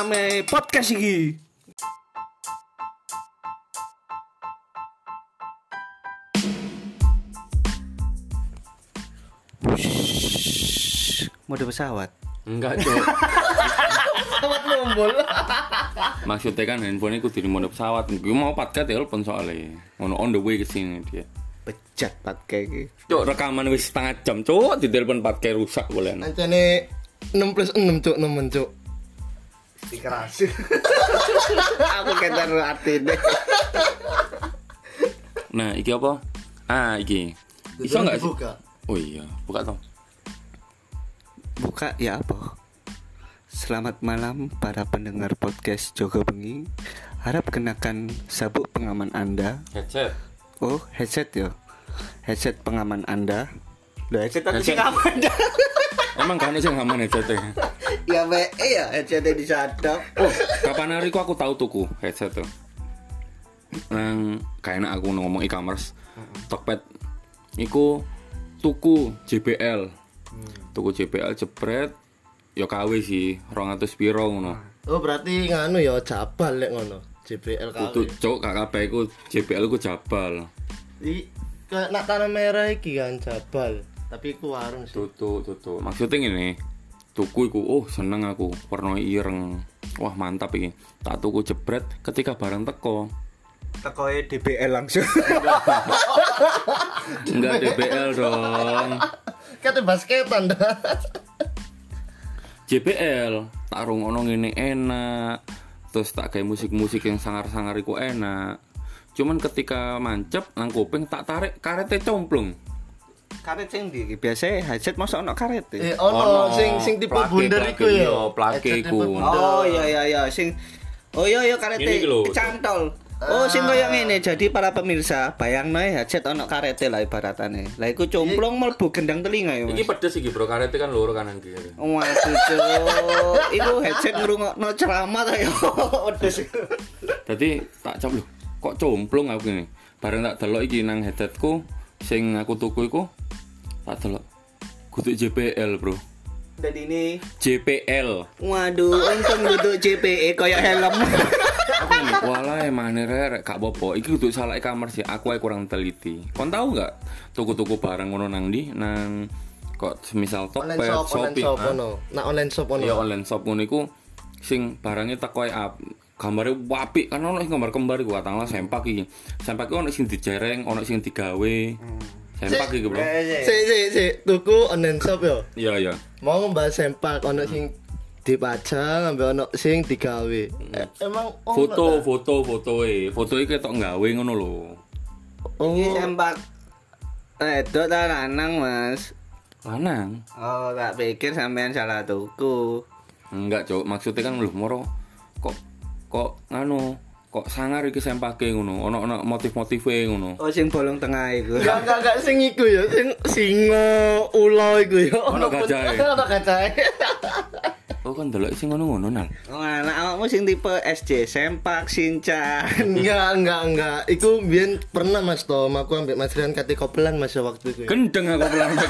Rame podcast iki. Mode pesawat. Enggak, Cok. Selamat lombol. Maksudnya kan handphone itu di mode pesawat. Gue mau pakai telepon soalnya. Ngono on the way ke sini dia. Bejat pat kayak iki. Cok, rekaman wis setengah jam, Cok. Di telepon pakai rusak boleh. Ancane 6 plus 6 cuk nemen cuk. Dikerasi. Aku ketar arti deh. Nah, iki apa? Ah, iki. Iso enggak sih? Buka. Oh iya, buka toh. Buka ya apa? Selamat malam para pendengar podcast Joko Bengi. Harap kenakan sabuk pengaman Anda. Headset. Oh, headset ya. Headset pengaman Anda. Loh, headset aku aman dah. Emang kan sih ngaman headsetnya? ya be ya headsetnya disadap. Oh, kapan hari ku aku tahu tuku headset tuh. Nang kayaknya aku ngomong e-commerce. Tokped iku tuku JBL. Tuku JBL jepret ya KW sih, 200 piro ngono. Oh berarti nganu ya jabal lek ngono. JBL Kudu KW. cok KKP ku JBL ku jabal. Di ke nak tanah merah iki kan jabal. Tapi ku warung sih. Tutu tutu. Maksudnya gini, tuku iku oh seneng aku, warna ireng. Wah mantap iki. Tak tuku jebret ketika barang teko. Tekoe DBL langsung. Enggak DBL dong. Kate basketan dah. JBL tak rungono ngene enak terus tak kayak musik-musik yang sangar-sangar iku enak cuman ketika mancep nang kuping tak tarik karetnya complung karet sing ndi? Biasa headset masa ono karet Eh e. ono sing sing tipe Plake, bundar iku ya. plake iku. Oh iya iya iya sing Oh iya iya karet Ini iki lho. cantol. Oh sing koyo ngene. Jadi para pemirsa, bayangno ya headset ono karete lah ibaratane. Lah iku cumplung mlebu gendang telinga ya. ini Mas. pedes iki bro karetnya kan loro kanan kiri Waduh, cuk. Iku headset ngrungokno ceramah ta ya. Wedes. Jadi tak cap lho kok complung aku ini bareng tak delok iki nang headsetku sing aku tuku iku tak delok kudu JBL bro. Dan ini. JPL Waduh, untung duduk JPE koyo helm. aku ngene, walah emane rek gak apa-apa. Iki kudu salah e-commerce sih aku ae kurang teliti. Kon tahu nggak tuku-tuku barang ngono nang di nang kok Online Tokped, shop, online Shopee. shop ah. ono. Nak online shop ono. Iya online shop ngono iku sing barangnya teko up gambarnya wapi kan ono gambar kembar iku katanglah sempak iki. Sempak ono sing dijereng ono sing digawe sempak iki bro. Si si si tuku online shop yo. iya iya. Mau ngebahas sempak ono sing dipajang ambek ono sing digawe. Eh, emang foto foto foto e foto iki ketok nggawe ngono lho. Oh, Iki sempak Eh, itu ta lanang, Mas. lanang? Oh, tak pikir sampean salah tuku. enggak cok maksudnya kan lho moro. Kok kok nganu kok sangar iki sempake ngono ono ono motif-motife ngono Oh, sing bolong tengah iku. Enggak enggak enggak sing iku ya, sing singa ula iku ya. Ono gajahe. Ono gajahe. oh kan delok sing ngono-ngono nal Oh, awakmu sing tipe SJ sempak sinchan. Enggak enggak enggak. Iku biyen pernah Mas Tom, aku ambek Mas Rian kate kopelan Mas ya waktu itu. ya. gendeng aku pelan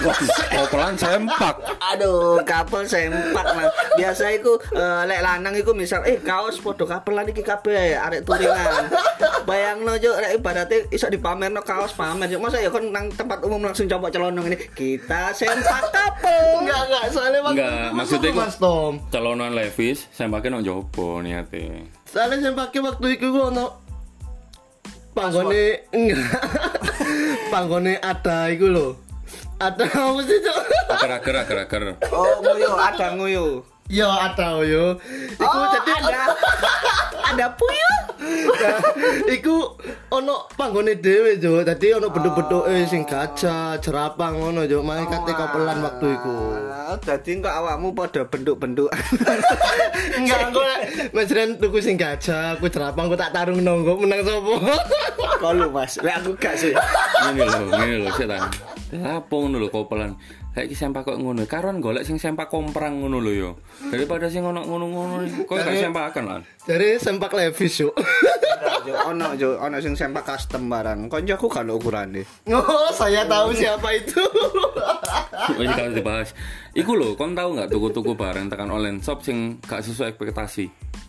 kok pelan sempak Aduh, kapel sempak lah. Biasa iku eh, lek lanang iku misal eh kaos podo kapelan iki kabeh arek turingan. Bayangno juk lek ibaratnya iso dipamerno kaos pamer. Juk masa ya kon nang tempat umum langsung coba celana ini. Kita sempak kapel. Enggak enggak, soalnya Enggak, itu maksudnya Mas Tom. calonan Levis sempake nang jopo niate Soalnya saya pakai waktu itu gua ono panggone enggak. panggone ada iku lho. Ada apa sih, Cok? agar-agar agar-agar Oh, nguyu, ada nguyu. Ya ada yo. Iku Oh, jadi ada ada puyuh. Nah, iku ono panggone dhewe, Jo. Dadi ono bentuk-bentuke sing gajah, jerapang ngono, Jo. Main kate kopelan waktu iku. Ah, Dadi kok awakmu padha bentuk-bentuk. Enggak, aku Mas Ren tuku sing gajah, aku jerapang, aku tak tarung nonggo menang sopo. Kalau Mas, lek aku gak sih. Ngene lho, ngene lho sik ta. Apa ngono lho kopelan. Kayak sempak kok ngono. Karon golek sing sempak komprang ngono lho yo. Daripada sing ono ngono-ngono kok gak sempakan lah. Jadi sempak levis. Jo, ono jo, ono sing sempak custom barang. Koncoku kan ukurane. Oh, saya tahu siapa itu. Oh, ini kalau dibahas. Iku lho, kon tahu nggak tuku-tuku barang tekan online shop sing gak sesuai ekspektasi.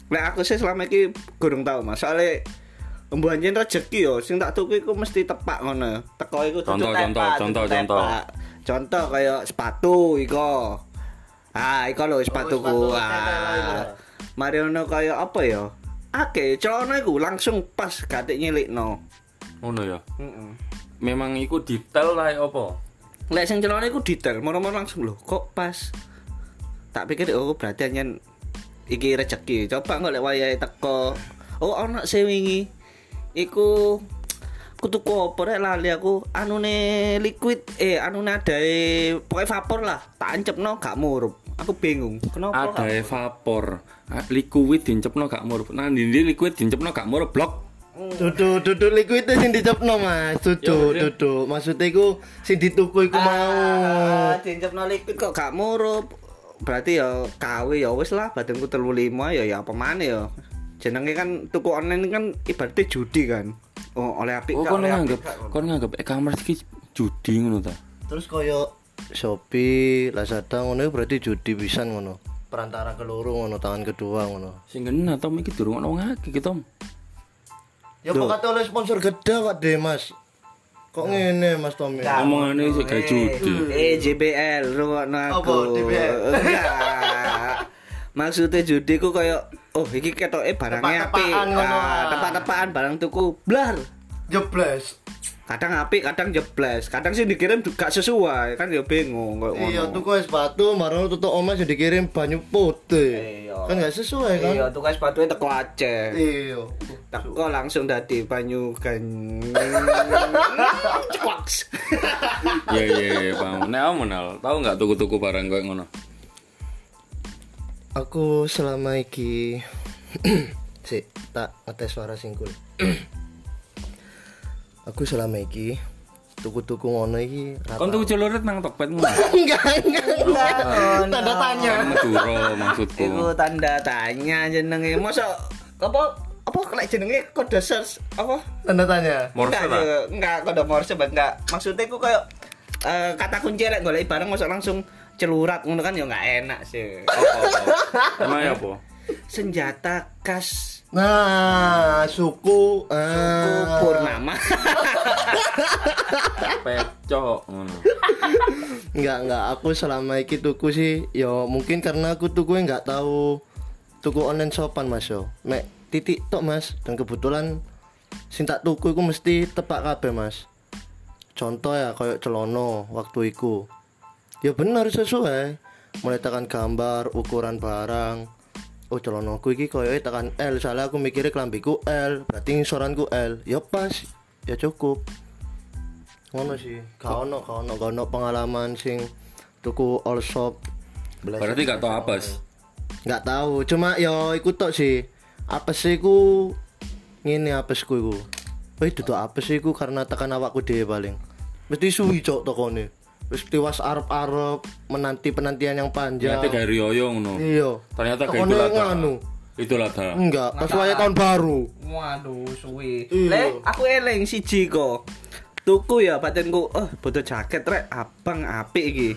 Lek aku sih selama iki gurung tau Mas. Soale Mbuanjen rezeki yo, sing tak tuku iku mesti tepak ngono. Teko iku Contoh, tepak, contoh, contoh, tepak. contoh. Contoh kaya sepatu iko. Ah, iko lho sepatuku. iku. Ah. Mari ono kaya apa ya? Ake, celana iku langsung pas gatik nyilikno. Ngono ya. Heeh. Memang iku detail lah apa? Lek sing celana iku detail, moro-moro langsung lho, kok pas. Tak pikir oh berarti hanya iki rezeki. Coba kok lek wayahe teko. Oh ana sing wingi. Iku aku tuku apa rek lali aku anune liquid eh anune adae pokoke vapor lah tak ancepno gak murup aku bingung kenapa Ada vapor. Ah, Liquid dincepno gak murup. Nah, ndi liquid dincepno gak murup blok. Duduk, duduk liquid itu sing dicepno, Mas. Duduk, Ya, duduk. Maksudnya iku sing dituku iku mau. ah, dincepno liquid kok gak murup berarti ya kawe ya wis lah badanku telu lima ya ya apa maneh ya jenenge kan tuku online kan ibaratnya judi kan oh oleh apik Oh, gak, kon oleh nganggep, apik gak. kon nganggep e-commerce iki judi ngono ta. Terus koyo Shopee, Lazada ngono berarti judi pisan ngono. Perantara keloro ngono, tangan kedua ngono. Sing kena Tom iki durung ono wong akeh iki Tom. Ya kok kate oleh sponsor gede kok deh, Mas. Kok ngene Mas Tommy? Omongane sik kayak judi. eh JBL rungokno aku Apa, JBL? Maksudnya judi ku koyo oh iki ketoke barangnya apik Tepak-tepakan ngono, Ah, ah. tepak-tepakan barang tuku blar Jebles. kadang apik kadang jebles kadang sih dikirim gak sesuai kan ya bingung koyo Iya, tuku es batu, marang tutuk omas yang dikirim banyu putih. Iya. Kan gak sesuai kan? Iya, tugas sepatunya teko Aceh. Iya. Teko langsung dadi banyu kan. Cekwaks. Iya iya iya, paham. Nek kamu nal, tahu nggak tuku-tuku barang koyo ngono? Aku selama iki Sik, tak ngetes suara singkul. aku selama iki tuku-tuku ngono iki rata- Kon tuku celurit nang Tokped enggak enggak enggak tanda tanya Maduro maksudku. Iku tanda tanya jenenge. Mosok apa apa lek jenenge kode search apa? tanda tanya Morse enggak, enggak kode Morse enggak. Maksudnya ku kayak eh, kata kunci lek golek barang mosok langsung celurat ngono kan ya enggak enak sih. Emang ya apa? Senjata khas nah suku Suku ah. Purnama. Pecok ngono. enggak enggak aku selama iki tuku sih ya mungkin karena aku tuku enggak tahu tuku online shopan mas yo mek titik tok mas dan kebetulan sing tak tuku iku mesti tepak kabeh mas contoh ya kayak celono waktu iku. Ya bener sesuai. Mulai tekan gambar ukuran barang. Oh celonoku iki koyo tekan L. Soalnya aku mikirnya kelambiku L berarti ngisoranku L. Ya pas ya cukup. Ngono sih. Gak ono gak ono gak ono pengalaman sing tuku all shop. Berarti gak tau apes. nggak tahu cuma yo ikut tok sih. Apa sih ku ngene apesku iku Wih, duduk apa sih ku karena tekan awakku dhewe paling. Mesti suwi cok tokone. Wis tiwas arep-arep menanti penantian yang panjang. Ternyata gari yoyo ngono. Iya. Ternyata gak itu nganu. Itu lada. Enggak, pas waya tahun baru. Waduh, suwi. Iya. Lek, aku eling siji kok. Tuku ya batinku, oh butuh jaket rek, abang apik iki.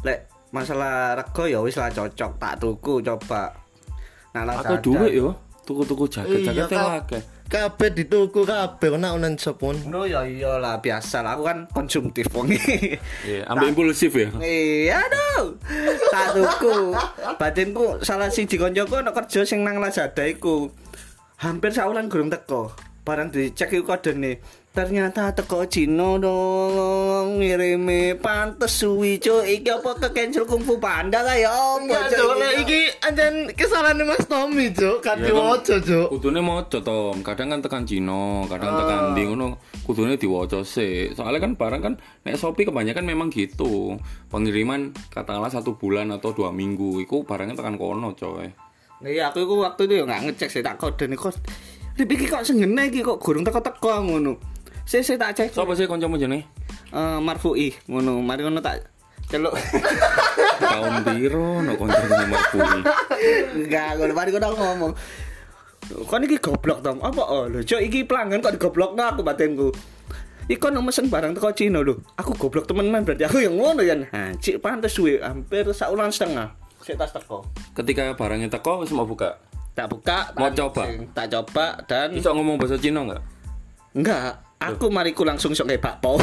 Lek masalah rego ya wis lah cocok, tak tuku coba. Nah, lah Aku duit yo. Tuku-tuku jaket-jaket Kak. akeh. Kabeh dituku kabeh kena online shop pun. No ya iyalah biasa lah, aku kan konsumtif wong iki. Iya, ambil impulsif ya. Iya dong. Tak tuku. Batinku salah siji koncoku ana kerja sing nang Lazada iku. Hampir saulan gurung teko. Barang dicek iku kodene ternyata teko Cina dong ngirimi pantes suwi cuk iki apa ke cancel kungfu panda ta ya apa Ya, Cuk, iki? anjen kesalahan Mas Tommy, Cuk. Kan Ya, diwaca, kan, Cuk. Kudune maca to, kadang kan tekan Cina, kadang Ah. tekan ndi ngono, kudune diwaca sih. Soalnya kan barang kan nek Shopee kebanyakan memang gitu. Pengiriman katakanlah satu bulan atau dua minggu, itu barangnya tekan kono, coy. Iya, aku iku waktu itu ya nggak ngecek sih tak kode nih kok. Rip iki kok sengene iki kok gurung teko-teko ngono. Saya saya tak cek. Sopo sih kancamu jenenge? Eh Marfui ngono, mari ngono tak celuk. Tahun piro no kancamu Marfui? Enggak, ngono mari ngono aku ngomong. Kon iki goblok dong. Apa oh lho, cok iki pelanggan kok digoblokno aku batinku. Iku ono mesen barang teko Cina lho. Aku goblok teman-teman berarti aku yang ngono ya. Nah, cik pantes suwe hampir saulan setengah. Sik tas teko. Ketika barangnya teko wis mau buka. Tak buka, Mau tak coba? Tak coba dan Bisa ngomong bahasa Cina enggak? enggak, aku mariku langsung sok kayak bakpo.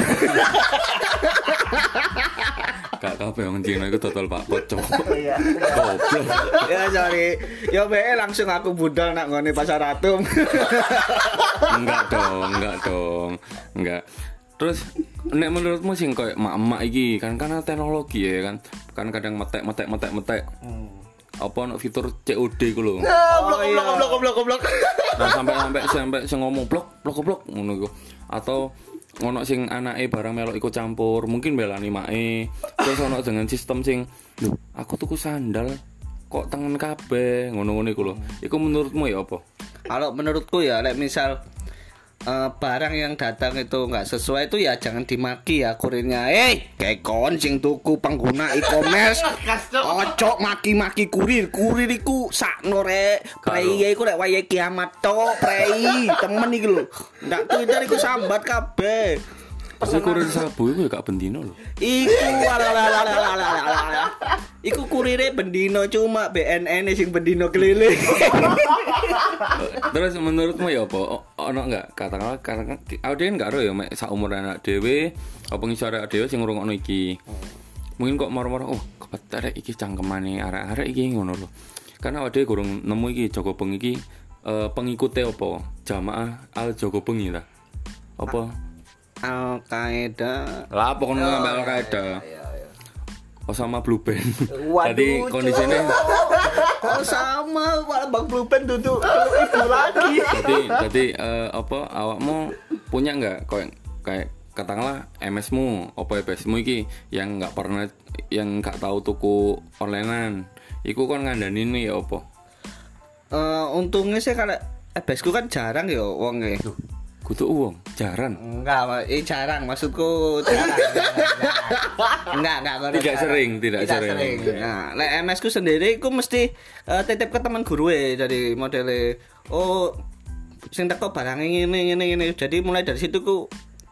Gak kabeh wong Cina iku total Pak Pocok. Iya. Goblok. ya sorry. Ya be langsung aku budal nak ngone pasar atum. enggak dong, enggak dong. Enggak. Terus nek menurutmu sing koyo mak-mak iki kan karena teknologi ya kan. Kan kadang metek metek metek metek. Apa ono fitur COD ku lho. Ah, Goblok, iya. goblok, goblok, goblok, goblok. Nah, sampai sampai sampai sing ngomong blok blok blok ngono iku. Atau ono sing anake barang melok ikut campur, mungkin belani mae. Terus ono dengan sistem sing lho, aku tuku sandal kok tangan kabeh ngono-ngono iku lho. Iku menurutmu ya apa? Kalau menurutku ya, like misal eh, barang yang datang itu nggak sesuai itu ya jangan dimaki ya kurirnya. Eh, kayak kon sing tuku pengguna e-commerce. Ojo maki-maki kurir. Kurir iku sakno rek. Prei iku rek wayahe kiamat tok, prei. Temen iki lho. Ndak Twitter iku sambat kabeh. Kowe kurir sabu ya kak bendino loh Iku alalalalalala. Iku kurire bendino cuma BNN sing bendino keliling. Terus menurutmu ya apa? Ono enggak katakanlah karena audien enggak ro ya mek sak umur anak dhewe apa ngisor anak dhewe sing ngrungokno iki. Mungkin kok marmar oh kepetere iki cangkemane arek-arek iki ngono loh Karena awake kurung nemu iki Joko Peng iki uh, pengikutnya apa? Jamaah Al Joko Bengi lah. Apa? Al Qaeda. Lah pokoknya ngambil Al Qaeda. Osama Blue Band. Waduh, Tadi kondisinya Oh sama, malah Bang Blupen duduk ibu lagi. jadi jadi eh, apa awakmu punya nggak kayak kayak katakanlah MS-mu apa EBS-mu iki yang nggak pernah yang nggak tahu tuku onlinean iku kan ngandani ini ya apa Eh, untungnya sih kalau ebesku kan jarang ya wong e. kudu uang? Jaran Enggak, eh jarang. Maksudku jarang. enggak, enggak, enggak, Tidak sering, tidak sering. Nah, lek MS ku sendiri ku mesti eh, titip ke teman guru e dari modele oh sing teko barang ini ini ini jadi mulai dari situ ku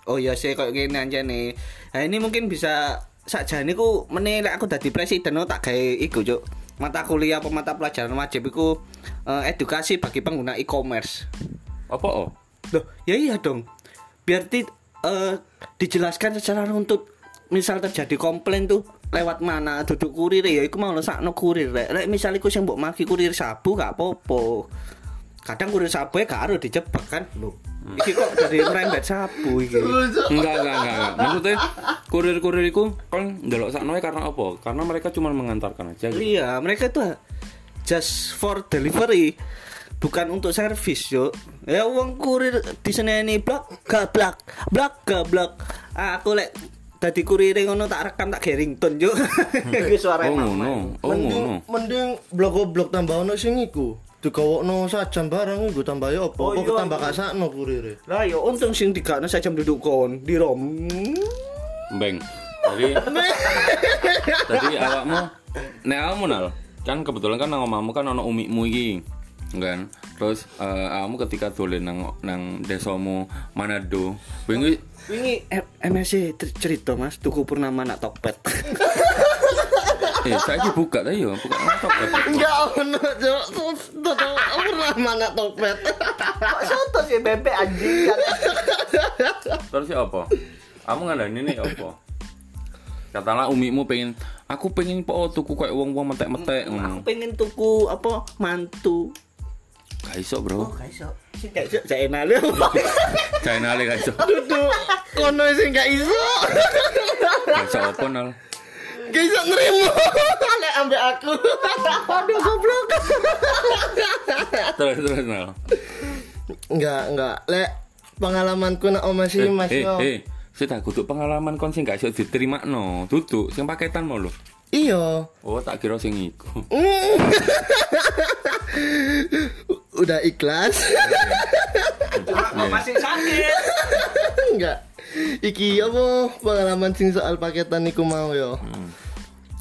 oh iya sih kayak gini aja nih. Nah ini mungkin bisa saja ini ku meneh lek aku dadi presiden oh, tak gawe iku juk mata kuliah apa mata pelajaran wajib iku eh, edukasi bagi pengguna e-commerce. Apa oh Loh, ya iya dong. Biar ti, eh, dijelaskan secara runtut. Misal terjadi komplain tuh lewat mana duduk kurir ya iku mau sakno kurir rek. Lek misal iku sing mbok maki kurir sabu gak apa-apa. Kadang kurir sabu gak harus dijebak kan. Loh, iki kok dari merembet sabu iki. enggak enggak enggak, enggak. maksudnya kurir-kurir iku kan ndelok sakno karena apa karena mereka cuma mengantarkan aja gitu. Iya, mereka itu just for delivery. Bukan untuk servis, yo. Ya uang kurir di seneni blak gablak, blak gablak. Ah, aku lek dadi kurir ngono tak rekam tak gerington, yo. Iki suara oh ngono oh mending ngono mending blok goblok tambah ono sing iku. Digawokno sajam barang iku tambah ya apa? Oh, Apa iya, tambah iya. kasakno kurire. Lah yo untung sing digakno saja duduk kon di rom. Beng. Jadi Jadi awakmu nek awakmu nal kan kebetulan kan nang omahmu kan ono umikmu iki. Kan. Terus eh, awakmu ketika dolen nang nang desamu Manado, wingi Wingi M- MSC cer- cerita Mas tuku Purnama nak Tokped. eh saiki buka ta yo, buka laptop. Enggak ono, Cuk. Tuh pernah mana topet. Kok soto sih bebek anjing. Terus ya apa? Kamu ngandani ini apa? Katakanlah umikmu pengen aku pengen po tuku kayak wong-wong metek-metek Aku ngono. pengen tuku apa mantu. Gak iso, Oh, Bro. gak iso. Sing gak iso jek enak lho. Gak nale gak iso. Duduk kono sing gak iso. Gak iso apa nal. Gak iso nerimo. Lek ambek aku. Aduh goblok. Terus terus nal. Enggak, enggak. Lek pengalamanku nak oma sih Mas eh, eh, Saya tak kutuk pengalaman kon sing gak iso diterima no. Duduk sing paketan mau lho. Iya. Oh, tak kira sing iku. Udah ikhlas. Cuma masih sakit. enggak. Iki apa pengalaman sing soal paketan iku mau yo.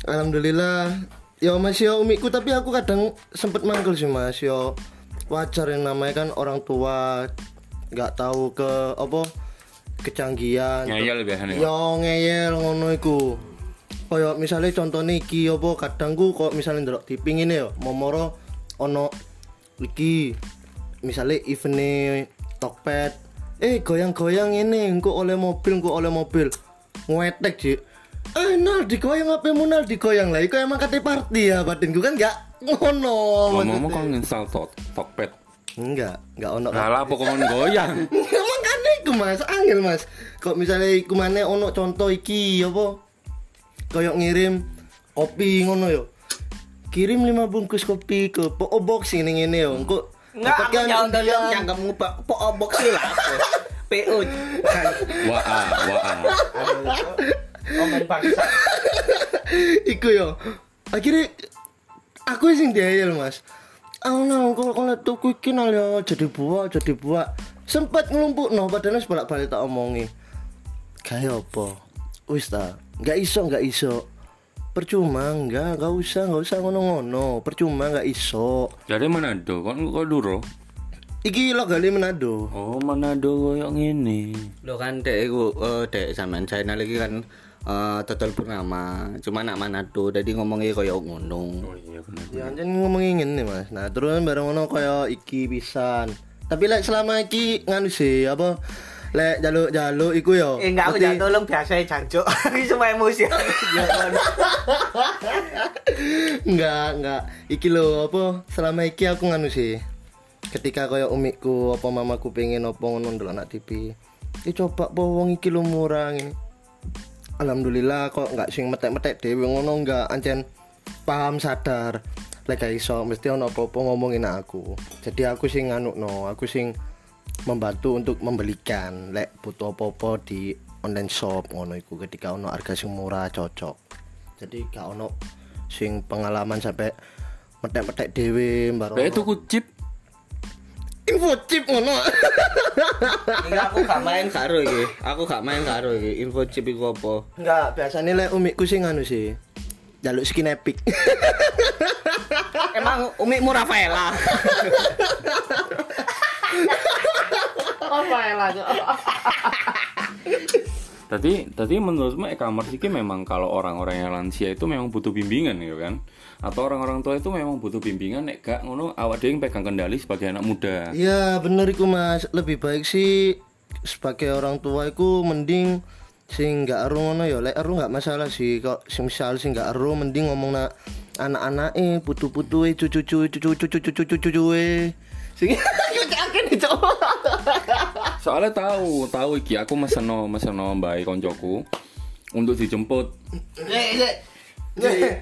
Alhamdulillah. Yo Mas yo umiku tapi aku kadang sempet manggil sih Mas yo. Wajar yang namanya kan orang tua nggak tahu ke apa kecanggihan. Ngeyel biasanya. Yo ngeyel ngono iku. Kaya misalnya contohnya iki apa kadang ku kok misalnya ndelok TV ngene yo, momoro ono iki misalnya eventnya Tokped. Eh goyang-goyang ini engko oleh mobil engko oleh mobil. Ngetek sih eh nal digoyang apa mu nal? Digoyang lah iku emang kate party ya batinku kan enggak ngono Ngomong-ngomong kon install tok Tokped. enggak enggak ono Lah apa kon goyang? Emang kan iku mas, angel mas. Kok misalnya iku mana ono contoh iki apa? Kayak ngirim kopi ngono yo Kirim 5 bungkus kopi ke PO Box ini ini yo Engko Enggak, aku dapatkan jauh dulu yang kamu pak po box sih lah. PO kan. Wah, ah, wah. ah. Omen bangsa. Iku yo Akhirnya Aku sing diayel mas Oh no, kalau kalau tuku iki nal yo jadi buah, jadi buah. Sempat ngelumpuk no, padahal sebalik balik tak omongi. Kayak apa? Wis ta, nggak iso, nggak iso. Percuma, nggak, nggak usah, nggak usah ngono-ngono. Percuma, nggak iso. Dari Manado, kon kok duro? Iki lo gali Manado. Oh, Manado koyo ngene. Lo kan dek iku eh, dek sampean China lagi kan eh total purnama. Cuma nak Manado tadi ngomongnya koyo ngono. Oh iya bener. Ya, anjen ngomongin ngene mas. Nah, terus bareng ngono kaya iki pisan. Tapi lek selama iki nganu sih apa? Lek jaluk-jaluk iku yo. Eh enggak aku jangan tolong biasa jancuk. Iki cuma emosi. Ya kan. Enggak, enggak. Iki lho apa selama iki aku nganu sih. Ketika kaya umikku apa mamaku pengen apa ngono ndelok anak TV. Eh coba po wong iki lho murah ngene. Alhamdulillah kok enggak sing metek-metek dhewe ngono enggak ancen paham sadar. Lek iso mesti ono apa-apa ngomongin aku. Jadi aku sing nganu no, aku sing membantu untuk membelikan lek butuh apa-apa di online shop ngono iku ketika ono harga sing murah cocok. Jadi gak ono sing pengalaman sampai metek-metek dhewe mbaro. Lah tuku chip. info chip ngono. Enggak aku gak main karo iki. Aku gak main karo iki. Info chip iku apa? Enggak, biasanya lek umikku sing anu sih. Jaluk skin epic. Emang umikmu Rafaela. Rafaela. Tadi tadi menurutmu e-commerce ini memang kalau orang-orang yang lansia itu memang butuh bimbingan gitu kan? Atau orang-orang tua itu memang butuh bimbingan nek gak ngono awak dhewe yang pegang kendali sebagai anak muda. Iya, bener iku Mas. Lebih baik sih sebagai orang tua iku mending sing gak ero ngono ya. Lek ero gak masalah sih. Kok sing misal sing gak ero mending ngomong nak anak-anak eh putu-putu cucu-cucu cucu-cucu-cucu Sing akan itu. Soalnya tahu, tahu iki aku meseno meseno mbak koncoku untuk dijemput.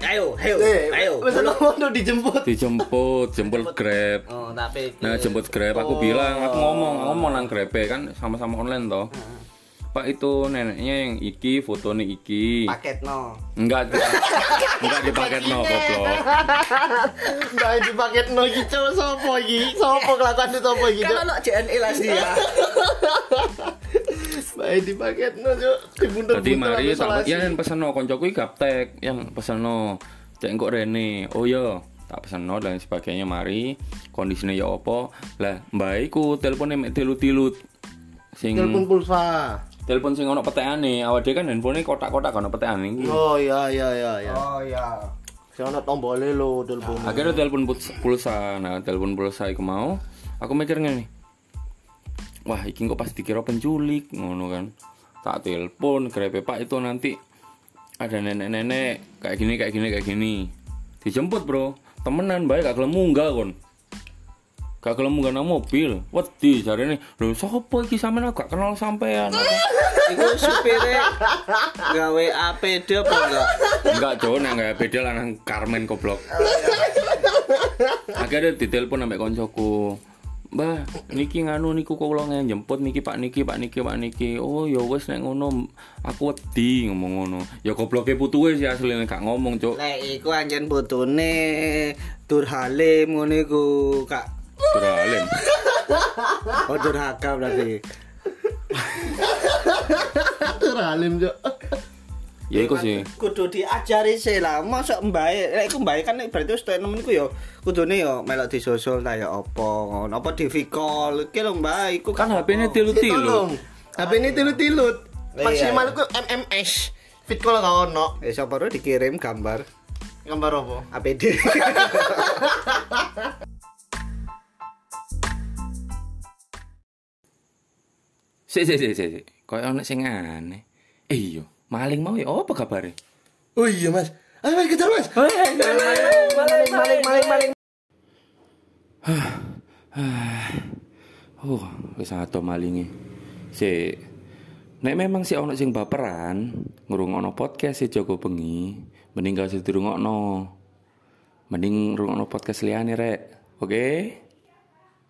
Ayo, ayo, ayo. Wes ono dijemput. dijemput jemput grab. Oh, tapi nah jemput grab aku bilang aku ngomong ngomong nang grab kan sama-sama online toh pak itu neneknya yang iki foto nih iki. Paket no. enggak. Enggak dipaket no goblok. Mbak dipaket no iki cowok sopo iki? Sopo kelakuan itu sopo iki? Kalau lo JNE lah sih. Ya. Mbak dipaket no cok. Dibunter Tadi mari tak ya yang pesen no koncoku iki gaptek yang pesen no cek kok Rene. Oh iya. Tak pesen no dan sebagainya mari. Kondisinya ya opo? Lah mbak iku teleponnya mek tilut-tilut sing telepon pulsa. Telepon sing ono petekane awak dhewe kan handphone kotak-kotak ono petekane iki. Oh iya iya iya iya. Oh ya. Sing ono tombole lho telepon. akhirnya telepon pulsa- pulsa. Nah telepon pulsa iku mau. Aku mikir ngene. Wah iki kok pas dikira penculik ngono kan. Tak telepon grepe pak itu nanti ada nenek-nenek kayak gini kayak gini kayak gini. Dijemput bro. Temenan baik gak gelem munggah kon Gak gelem nang mobil. Wedi jarene. Lho sapa iki sampean gak kenal sampean. Iku supire gawe APD apa enggak? Enggak, Cok, nang gak beda lah nang Carmen goblok. Akhirnya ditelepon sampe koncoku. Mbah, niki nganu niku kula jemput niki Pak niki Pak niki Pak niki. Oh ya wis nek ngono aku wedi ngomong ngono. Ya gobloke putuke sih asline gak ngomong, Cuk. Lek iku anjen botone Tur Halim ngono iku, Kak. Beralim. Oh, durhaka berarti. Teralim cok. Ya iku sih. Kudu diajari sih lah. Masa mbae, lek iku mbae kan berarti wis tuwek nemenku ya kudune ya melok disusul ta ya apa ngono. Apa di call iki lho mbae iku Kan HP-ne tilu-tilu. Tolong. HP ini tilut-tilut. Iya. Maksimal ku MMS. Fit call gak ono. Eh sapa ro dikirim gambar Gambar apa? APD. Sik sik sik sik. sik. Kayak ono sing aneh. Eh iya, maling mau ya apa kabare? Oh iya mas. Ayo mas kejar mas. maling maling maling maling. Oh, wis ato malinge. Sik. Nek memang si ono sing baperan, ngrungokno podcast si Joko Bengi, mending gak usah dirungokno. Mending ngrungokno podcast liyane rek. Oke?